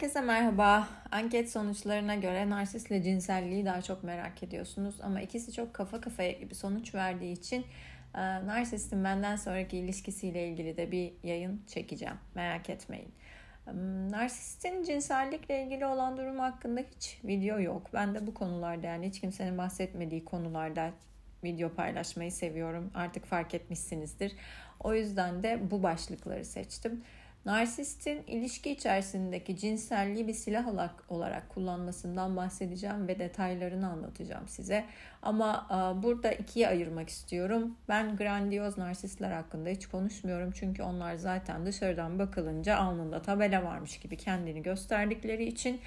Herkese merhaba. Anket sonuçlarına göre narsistle cinselliği daha çok merak ediyorsunuz ama ikisi çok kafa kafaya gibi sonuç verdiği için e, narsistin benden sonraki ilişkisiyle ilgili de bir yayın çekeceğim. Merak etmeyin. E, narsistin cinsellikle ilgili olan durum hakkında hiç video yok. Ben de bu konularda yani hiç kimsenin bahsetmediği konularda video paylaşmayı seviyorum. Artık fark etmişsinizdir. O yüzden de bu başlıkları seçtim. Narsistin ilişki içerisindeki cinselliği bir silah olarak kullanmasından bahsedeceğim ve detaylarını anlatacağım size. Ama burada ikiye ayırmak istiyorum. Ben grandiyoz narsistler hakkında hiç konuşmuyorum. Çünkü onlar zaten dışarıdan bakılınca alnında tabela varmış gibi kendini gösterdikleri için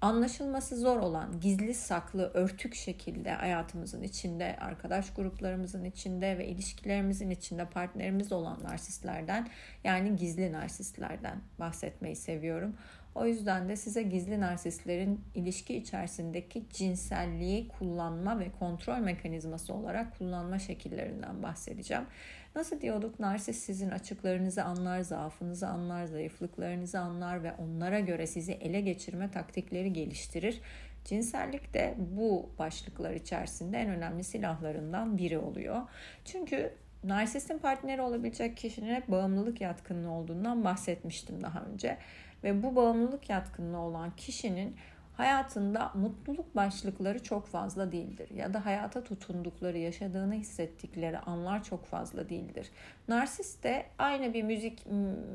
anlaşılması zor olan gizli saklı örtük şekilde hayatımızın içinde arkadaş gruplarımızın içinde ve ilişkilerimizin içinde partnerimiz olan narsistlerden yani gizli narsistlerden bahsetmeyi seviyorum. O yüzden de size gizli narsistlerin ilişki içerisindeki cinselliği kullanma ve kontrol mekanizması olarak kullanma şekillerinden bahsedeceğim. Nasıl diyorduk? Narsist sizin açıklarınızı anlar, zaafınızı anlar, zayıflıklarınızı anlar ve onlara göre sizi ele geçirme taktikleri geliştirir. Cinsellik de bu başlıklar içerisinde en önemli silahlarından biri oluyor. Çünkü narsistin partneri olabilecek kişinin hep bağımlılık yatkınlığı olduğundan bahsetmiştim daha önce. Ve bu bağımlılık yatkınlığı olan kişinin hayatında mutluluk başlıkları çok fazla değildir ya da hayata tutundukları, yaşadığını hissettikleri anlar çok fazla değildir. Narsist de aynı bir müzik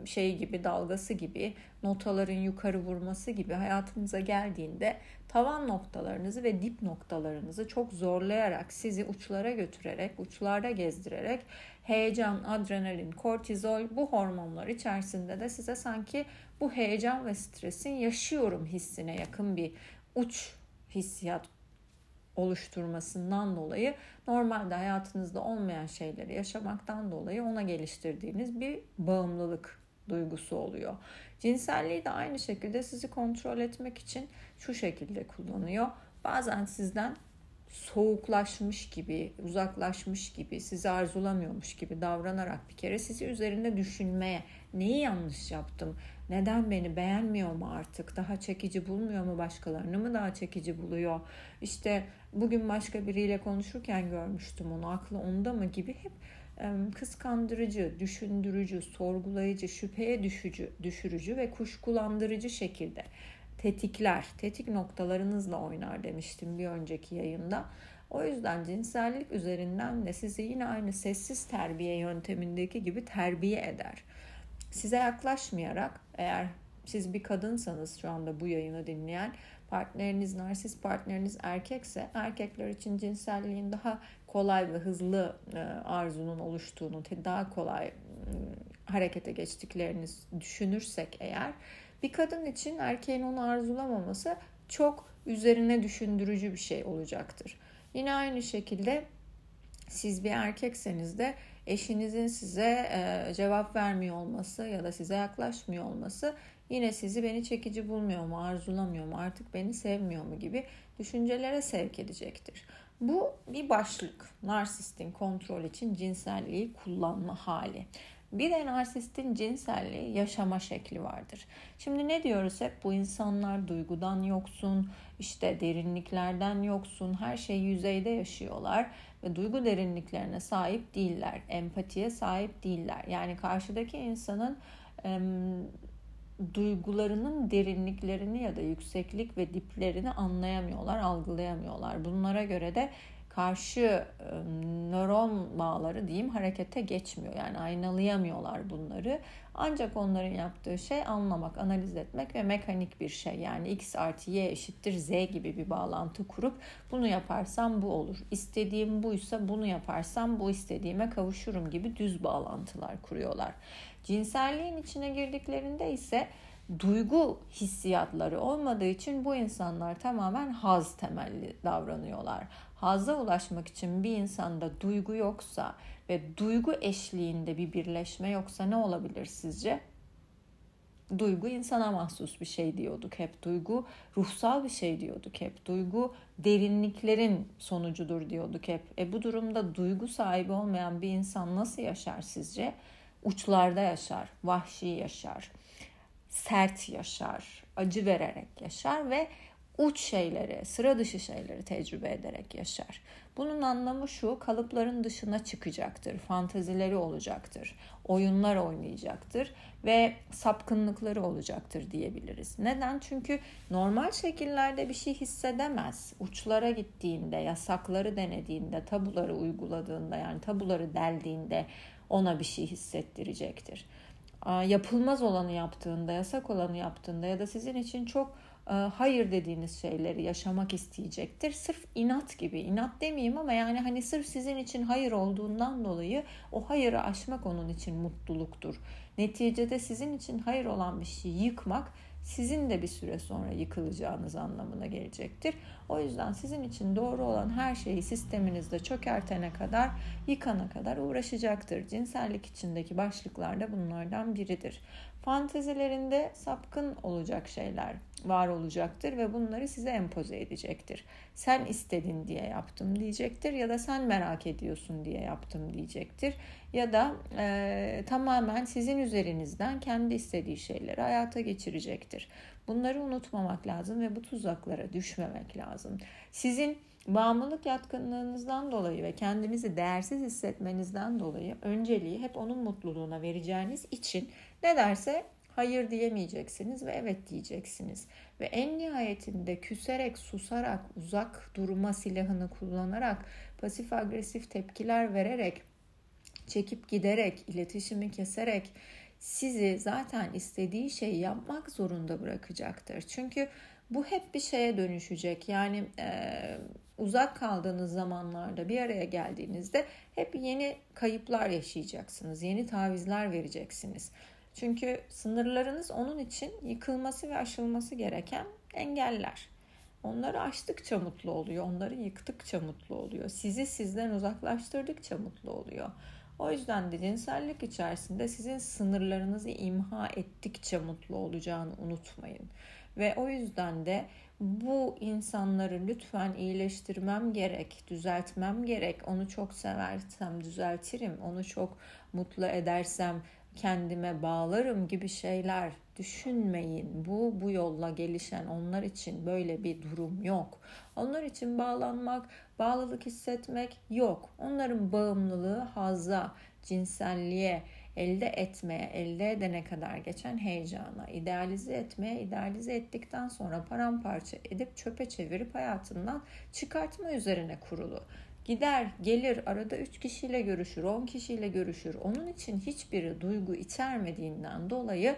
şeyi gibi, dalgası gibi, notaların yukarı vurması gibi hayatınıza geldiğinde tavan noktalarınızı ve dip noktalarınızı çok zorlayarak, sizi uçlara götürerek, uçlarda gezdirerek heyecan, adrenalin, kortizol bu hormonlar içerisinde de size sanki bu heyecan ve stresin yaşıyorum hissine yakın bir uç hissiyat oluşturmasından dolayı normalde hayatınızda olmayan şeyleri yaşamaktan dolayı ona geliştirdiğiniz bir bağımlılık duygusu oluyor. Cinselliği de aynı şekilde sizi kontrol etmek için şu şekilde kullanıyor. Bazen sizden soğuklaşmış gibi, uzaklaşmış gibi, sizi arzulamıyormuş gibi davranarak bir kere sizi üzerinde düşünmeye, neyi yanlış yaptım, neden beni beğenmiyor mu artık, daha çekici bulmuyor mu başkalarını mı daha çekici buluyor, işte bugün başka biriyle konuşurken görmüştüm onu, aklı onda mı gibi hep kıskandırıcı, düşündürücü, sorgulayıcı, şüpheye düşücü, düşürücü ve kuşkulandırıcı şekilde tetikler, tetik noktalarınızla oynar demiştim bir önceki yayında. O yüzden cinsellik üzerinden de sizi yine aynı sessiz terbiye yöntemindeki gibi terbiye eder. Size yaklaşmayarak eğer siz bir kadınsanız şu anda bu yayını dinleyen partneriniz, narsist partneriniz erkekse erkekler için cinselliğin daha kolay ve hızlı e, arzunun oluştuğunu, daha kolay harekete geçtiklerini düşünürsek eğer bir kadın için erkeğin onu arzulamaması çok üzerine düşündürücü bir şey olacaktır. Yine aynı şekilde siz bir erkekseniz de eşinizin size e, cevap vermiyor olması ya da size yaklaşmıyor olması yine sizi beni çekici bulmuyor mu, arzulamıyor mu, artık beni sevmiyor mu gibi düşüncelere sevk edecektir. Bu bir başlık. Narsistin kontrol için cinselliği kullanma hali. Bir de narsistin cinselliği yaşama şekli vardır. Şimdi ne diyoruz hep bu insanlar duygudan yoksun, işte derinliklerden yoksun, her şey yüzeyde yaşıyorlar ve duygu derinliklerine sahip değiller, empatiye sahip değiller. Yani karşıdaki insanın duygularının derinliklerini ya da yükseklik ve diplerini anlayamıyorlar, algılayamıyorlar. Bunlara göre de karşı nöron bağları diyeyim harekete geçmiyor. Yani aynalayamıyorlar bunları. Ancak onların yaptığı şey anlamak, analiz etmek ve mekanik bir şey. Yani x artı y eşittir z gibi bir bağlantı kurup bunu yaparsam bu olur. İstediğim buysa bunu yaparsam bu istediğime kavuşurum gibi düz bağlantılar kuruyorlar. Cinselliğin içine girdiklerinde ise duygu hissiyatları olmadığı için bu insanlar tamamen haz temelli davranıyorlar. Hazza ulaşmak için bir insanda duygu yoksa ve duygu eşliğinde bir birleşme yoksa ne olabilir sizce? Duygu insana mahsus bir şey diyorduk hep. Duygu ruhsal bir şey diyorduk hep. Duygu derinliklerin sonucudur diyorduk hep. E bu durumda duygu sahibi olmayan bir insan nasıl yaşar sizce? Uçlarda yaşar, vahşi yaşar sert yaşar, acı vererek yaşar ve uç şeyleri, sıra dışı şeyleri tecrübe ederek yaşar. Bunun anlamı şu, kalıpların dışına çıkacaktır, fantazileri olacaktır, oyunlar oynayacaktır ve sapkınlıkları olacaktır diyebiliriz. Neden? Çünkü normal şekillerde bir şey hissedemez. Uçlara gittiğinde, yasakları denediğinde, tabuları uyguladığında yani tabuları deldiğinde ona bir şey hissettirecektir. Yapılmaz olanı yaptığında, yasak olanı yaptığında ya da sizin için çok e, hayır dediğiniz şeyleri yaşamak isteyecektir. Sırf inat gibi, inat demeyeyim ama yani hani sırf sizin için hayır olduğundan dolayı o hayırı aşmak onun için mutluluktur. Neticede sizin için hayır olan bir şeyi yıkmak sizin de bir süre sonra yıkılacağınız anlamına gelecektir. O yüzden sizin için doğru olan her şeyi sisteminizde çökertene kadar, yıkana kadar uğraşacaktır. Cinsellik içindeki başlıklar da bunlardan biridir. Fantezilerinde sapkın olacak şeyler var olacaktır ve bunları size empoze edecektir. Sen istedin diye yaptım diyecektir ya da sen merak ediyorsun diye yaptım diyecektir ya da e, tamamen sizin üzerinizden kendi istediği şeyleri hayata geçirecektir. Bunları unutmamak lazım ve bu tuzaklara düşmemek lazım. Sizin bağımlılık yatkınlığınızdan dolayı ve kendinizi değersiz hissetmenizden dolayı önceliği hep onun mutluluğuna vereceğiniz için ne derse hayır diyemeyeceksiniz ve evet diyeceksiniz. Ve en nihayetinde küserek, susarak, uzak durma silahını kullanarak, pasif agresif tepkiler vererek, çekip giderek, iletişimi keserek sizi zaten istediği şeyi yapmak zorunda bırakacaktır. Çünkü bu hep bir şeye dönüşecek. Yani e, uzak kaldığınız zamanlarda bir araya geldiğinizde hep yeni kayıplar yaşayacaksınız. Yeni tavizler vereceksiniz. Çünkü sınırlarınız onun için yıkılması ve aşılması gereken engeller. Onları aştıkça mutlu oluyor, onları yıktıkça mutlu oluyor. Sizi sizden uzaklaştırdıkça mutlu oluyor. O yüzden de cinsellik içerisinde sizin sınırlarınızı imha ettikçe mutlu olacağını unutmayın. Ve o yüzden de bu insanları lütfen iyileştirmem gerek, düzeltmem gerek. Onu çok seversem düzeltirim, onu çok mutlu edersem kendime bağlarım gibi şeyler düşünmeyin. Bu bu yolla gelişen onlar için böyle bir durum yok. Onlar için bağlanmak, bağlılık hissetmek yok. Onların bağımlılığı hazza, cinselliğe, elde etmeye, elde edene kadar geçen heyecana, idealize etmeye, idealize ettikten sonra paramparça edip çöpe çevirip hayatından çıkartma üzerine kurulu. Gider, gelir, arada 3 kişiyle görüşür, 10 kişiyle görüşür. Onun için hiçbiri duygu içermediğinden dolayı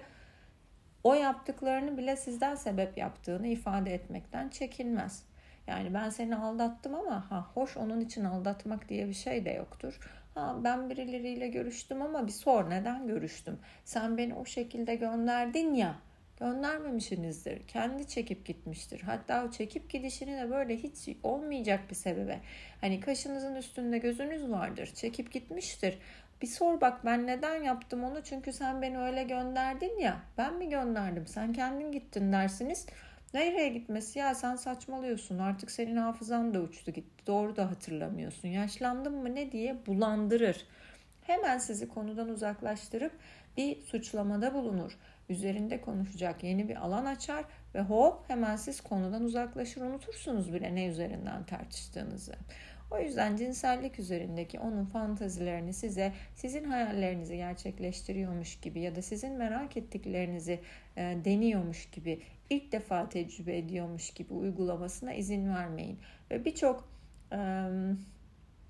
o yaptıklarını bile sizden sebep yaptığını ifade etmekten çekinmez. Yani ben seni aldattım ama ha hoş onun için aldatmak diye bir şey de yoktur. Ha ben birileriyle görüştüm ama bir sor neden görüştüm? Sen beni o şekilde gönderdin ya göndermemişsinizdir. Kendi çekip gitmiştir. Hatta o çekip gidişini de böyle hiç olmayacak bir sebebe. Hani kaşınızın üstünde gözünüz vardır. Çekip gitmiştir. Bir sor bak ben neden yaptım onu çünkü sen beni öyle gönderdin ya. Ben mi gönderdim? Sen kendin gittin dersiniz. Nereye gitmesi ya sen saçmalıyorsun artık senin hafızan da uçtu gitti doğru da hatırlamıyorsun yaşlandın mı ne diye bulandırır. Hemen sizi konudan uzaklaştırıp bir suçlamada bulunur üzerinde konuşacak yeni bir alan açar ve hop hemen siz konudan uzaklaşır unutursunuz bile ne üzerinden tartıştığınızı. O yüzden cinsellik üzerindeki onun fantazilerini size sizin hayallerinizi gerçekleştiriyormuş gibi ya da sizin merak ettiklerinizi e, deniyormuş gibi ilk defa tecrübe ediyormuş gibi uygulamasına izin vermeyin. Ve birçok e,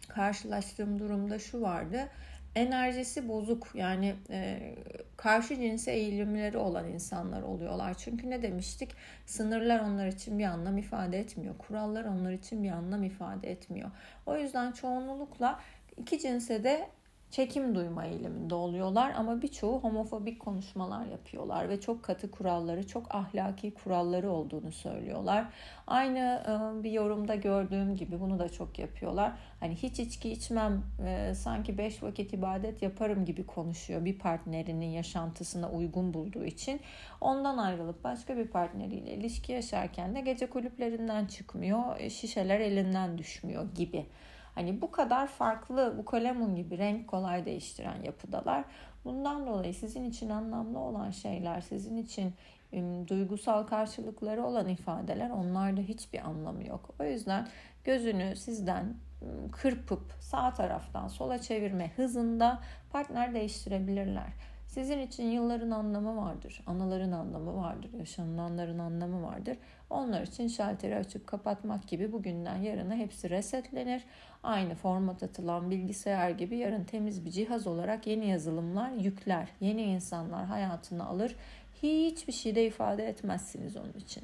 karşılaştığım durumda şu vardı enerjisi bozuk yani e, karşı cinse eğilimleri olan insanlar oluyorlar. Çünkü ne demiştik? Sınırlar onlar için bir anlam ifade etmiyor. Kurallar onlar için bir anlam ifade etmiyor. O yüzden çoğunlukla iki cinse de çekim duyma eğiliminde oluyorlar ama birçoğu homofobik konuşmalar yapıyorlar ve çok katı kuralları, çok ahlaki kuralları olduğunu söylüyorlar. Aynı e, bir yorumda gördüğüm gibi bunu da çok yapıyorlar. Hani hiç içki içmem, e, sanki beş vakit ibadet yaparım gibi konuşuyor bir partnerinin yaşantısına uygun bulduğu için. Ondan ayrılıp başka bir partneriyle ilişki yaşarken de gece kulüplerinden çıkmıyor, e, şişeler elinden düşmüyor gibi. Hani bu kadar farklı bu kalemun gibi renk kolay değiştiren yapıdalar. Bundan dolayı sizin için anlamlı olan şeyler, sizin için duygusal karşılıkları olan ifadeler onlarda hiçbir anlamı yok. O yüzden gözünü sizden kırpıp sağ taraftan sola çevirme hızında partner değiştirebilirler. Sizin için yılların anlamı vardır, anıların anlamı vardır, yaşananların anlamı vardır. Onlar için şalteri açıp kapatmak gibi bugünden yarına hepsi resetlenir. Aynı format atılan bilgisayar gibi yarın temiz bir cihaz olarak yeni yazılımlar yükler. Yeni insanlar hayatını alır. Hiçbir şey de ifade etmezsiniz onun için.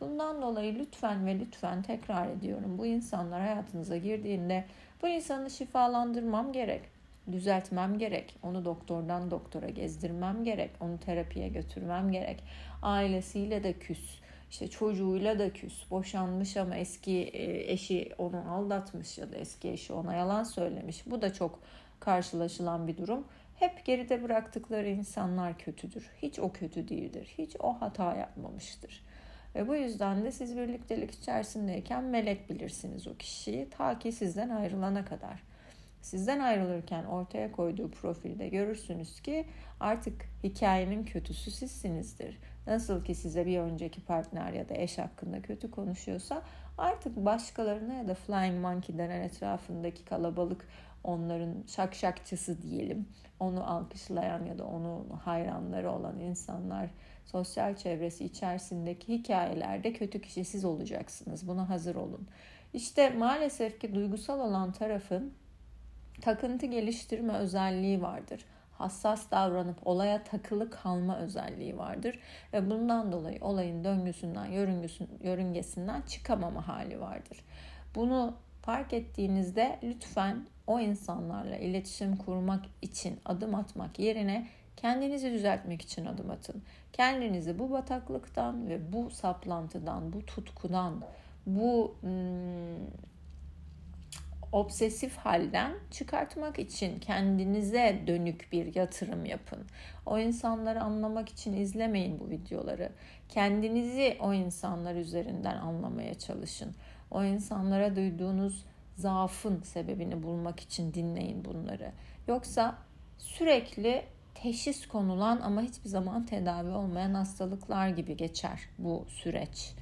Bundan dolayı lütfen ve lütfen tekrar ediyorum. Bu insanlar hayatınıza girdiğinde bu insanı şifalandırmam gerek. Düzeltmem gerek. Onu doktordan doktora gezdirmem gerek. Onu terapiye götürmem gerek. Ailesiyle de küs. İşte çocuğuyla da küs. Boşanmış ama eski e, eşi onu aldatmış ya da eski eşi ona yalan söylemiş. Bu da çok karşılaşılan bir durum. Hep geride bıraktıkları insanlar kötüdür. Hiç o kötü değildir. Hiç o hata yapmamıştır. Ve bu yüzden de siz birliktelik içerisindeyken melek bilirsiniz o kişiyi ta ki sizden ayrılana kadar. Sizden ayrılırken ortaya koyduğu profilde görürsünüz ki artık hikayenin kötüsü sizsinizdir. Nasıl ki size bir önceki partner ya da eş hakkında kötü konuşuyorsa artık başkalarına ya da Flying Monkey denen etrafındaki kalabalık onların şakşakçısı diyelim. Onu alkışlayan ya da onun hayranları olan insanlar sosyal çevresi içerisindeki hikayelerde kötü kişi siz olacaksınız. Buna hazır olun. İşte maalesef ki duygusal olan tarafın takıntı geliştirme özelliği vardır. Hassas davranıp olaya takılı kalma özelliği vardır ve bundan dolayı olayın döngüsünden, yörüngesinden çıkamama hali vardır. Bunu fark ettiğinizde lütfen o insanlarla iletişim kurmak için adım atmak yerine kendinizi düzeltmek için adım atın. Kendinizi bu bataklıktan ve bu saplantıdan, bu tutkudan, bu hmm, obsesif halden çıkartmak için kendinize dönük bir yatırım yapın. O insanları anlamak için izlemeyin bu videoları. Kendinizi o insanlar üzerinden anlamaya çalışın. O insanlara duyduğunuz zaafın sebebini bulmak için dinleyin bunları. Yoksa sürekli teşhis konulan ama hiçbir zaman tedavi olmayan hastalıklar gibi geçer bu süreç.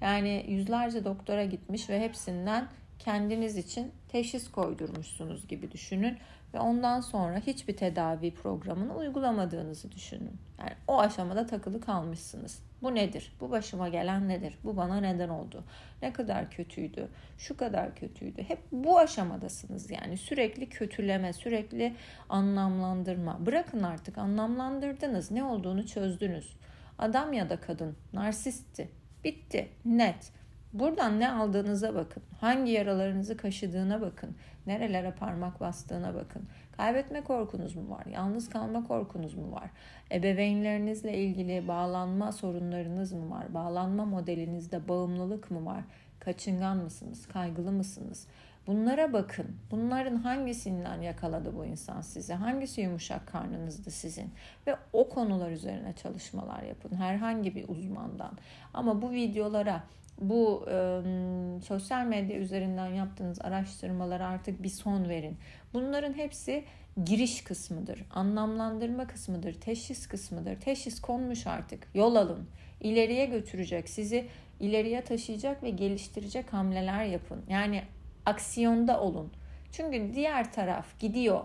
Yani yüzlerce doktora gitmiş ve hepsinden kendiniz için teşhis koydurmuşsunuz gibi düşünün ve ondan sonra hiçbir tedavi programını uygulamadığınızı düşünün. Yani o aşamada takılı kalmışsınız. Bu nedir? Bu başıma gelen nedir? Bu bana neden oldu? Ne kadar kötüydü? Şu kadar kötüydü. Hep bu aşamadasınız yani. Sürekli kötüleme, sürekli anlamlandırma. Bırakın artık anlamlandırdınız. Ne olduğunu çözdünüz. Adam ya da kadın narsistti. Bitti. Net. Buradan ne aldığınıza bakın. Hangi yaralarınızı kaşıdığına bakın. Nerelere parmak bastığına bakın. Kaybetme korkunuz mu var? Yalnız kalma korkunuz mu var? Ebeveynlerinizle ilgili bağlanma sorunlarınız mı var? Bağlanma modelinizde bağımlılık mı var? Kaçıngan mısınız? Kaygılı mısınız? Bunlara bakın. Bunların hangisinden yakaladı bu insan sizi? Hangisi yumuşak karnınızda sizin? Ve o konular üzerine çalışmalar yapın. Herhangi bir uzmandan. Ama bu videolara bu e, sosyal medya üzerinden yaptığınız araştırmalara artık bir son verin. Bunların hepsi giriş kısmıdır, anlamlandırma kısmıdır, teşhis kısmıdır. Teşhis konmuş artık. Yol alın. İleriye götürecek, sizi ileriye taşıyacak ve geliştirecek hamleler yapın. Yani aksiyonda olun. Çünkü diğer taraf gidiyor,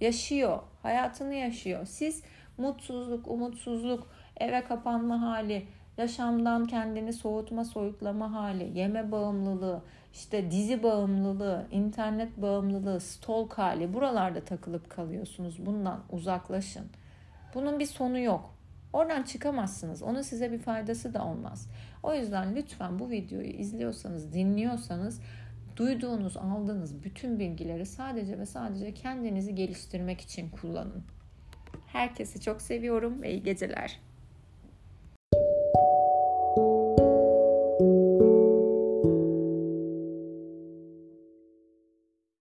yaşıyor, hayatını yaşıyor. Siz mutsuzluk, umutsuzluk, eve kapanma hali, yaşamdan kendini soğutma, soyutlama hali, yeme bağımlılığı, işte dizi bağımlılığı, internet bağımlılığı, stalk hali buralarda takılıp kalıyorsunuz. Bundan uzaklaşın. Bunun bir sonu yok. Oradan çıkamazsınız. Onun size bir faydası da olmaz. O yüzden lütfen bu videoyu izliyorsanız, dinliyorsanız duyduğunuz, aldığınız bütün bilgileri sadece ve sadece kendinizi geliştirmek için kullanın. Herkesi çok seviyorum ve iyi geceler.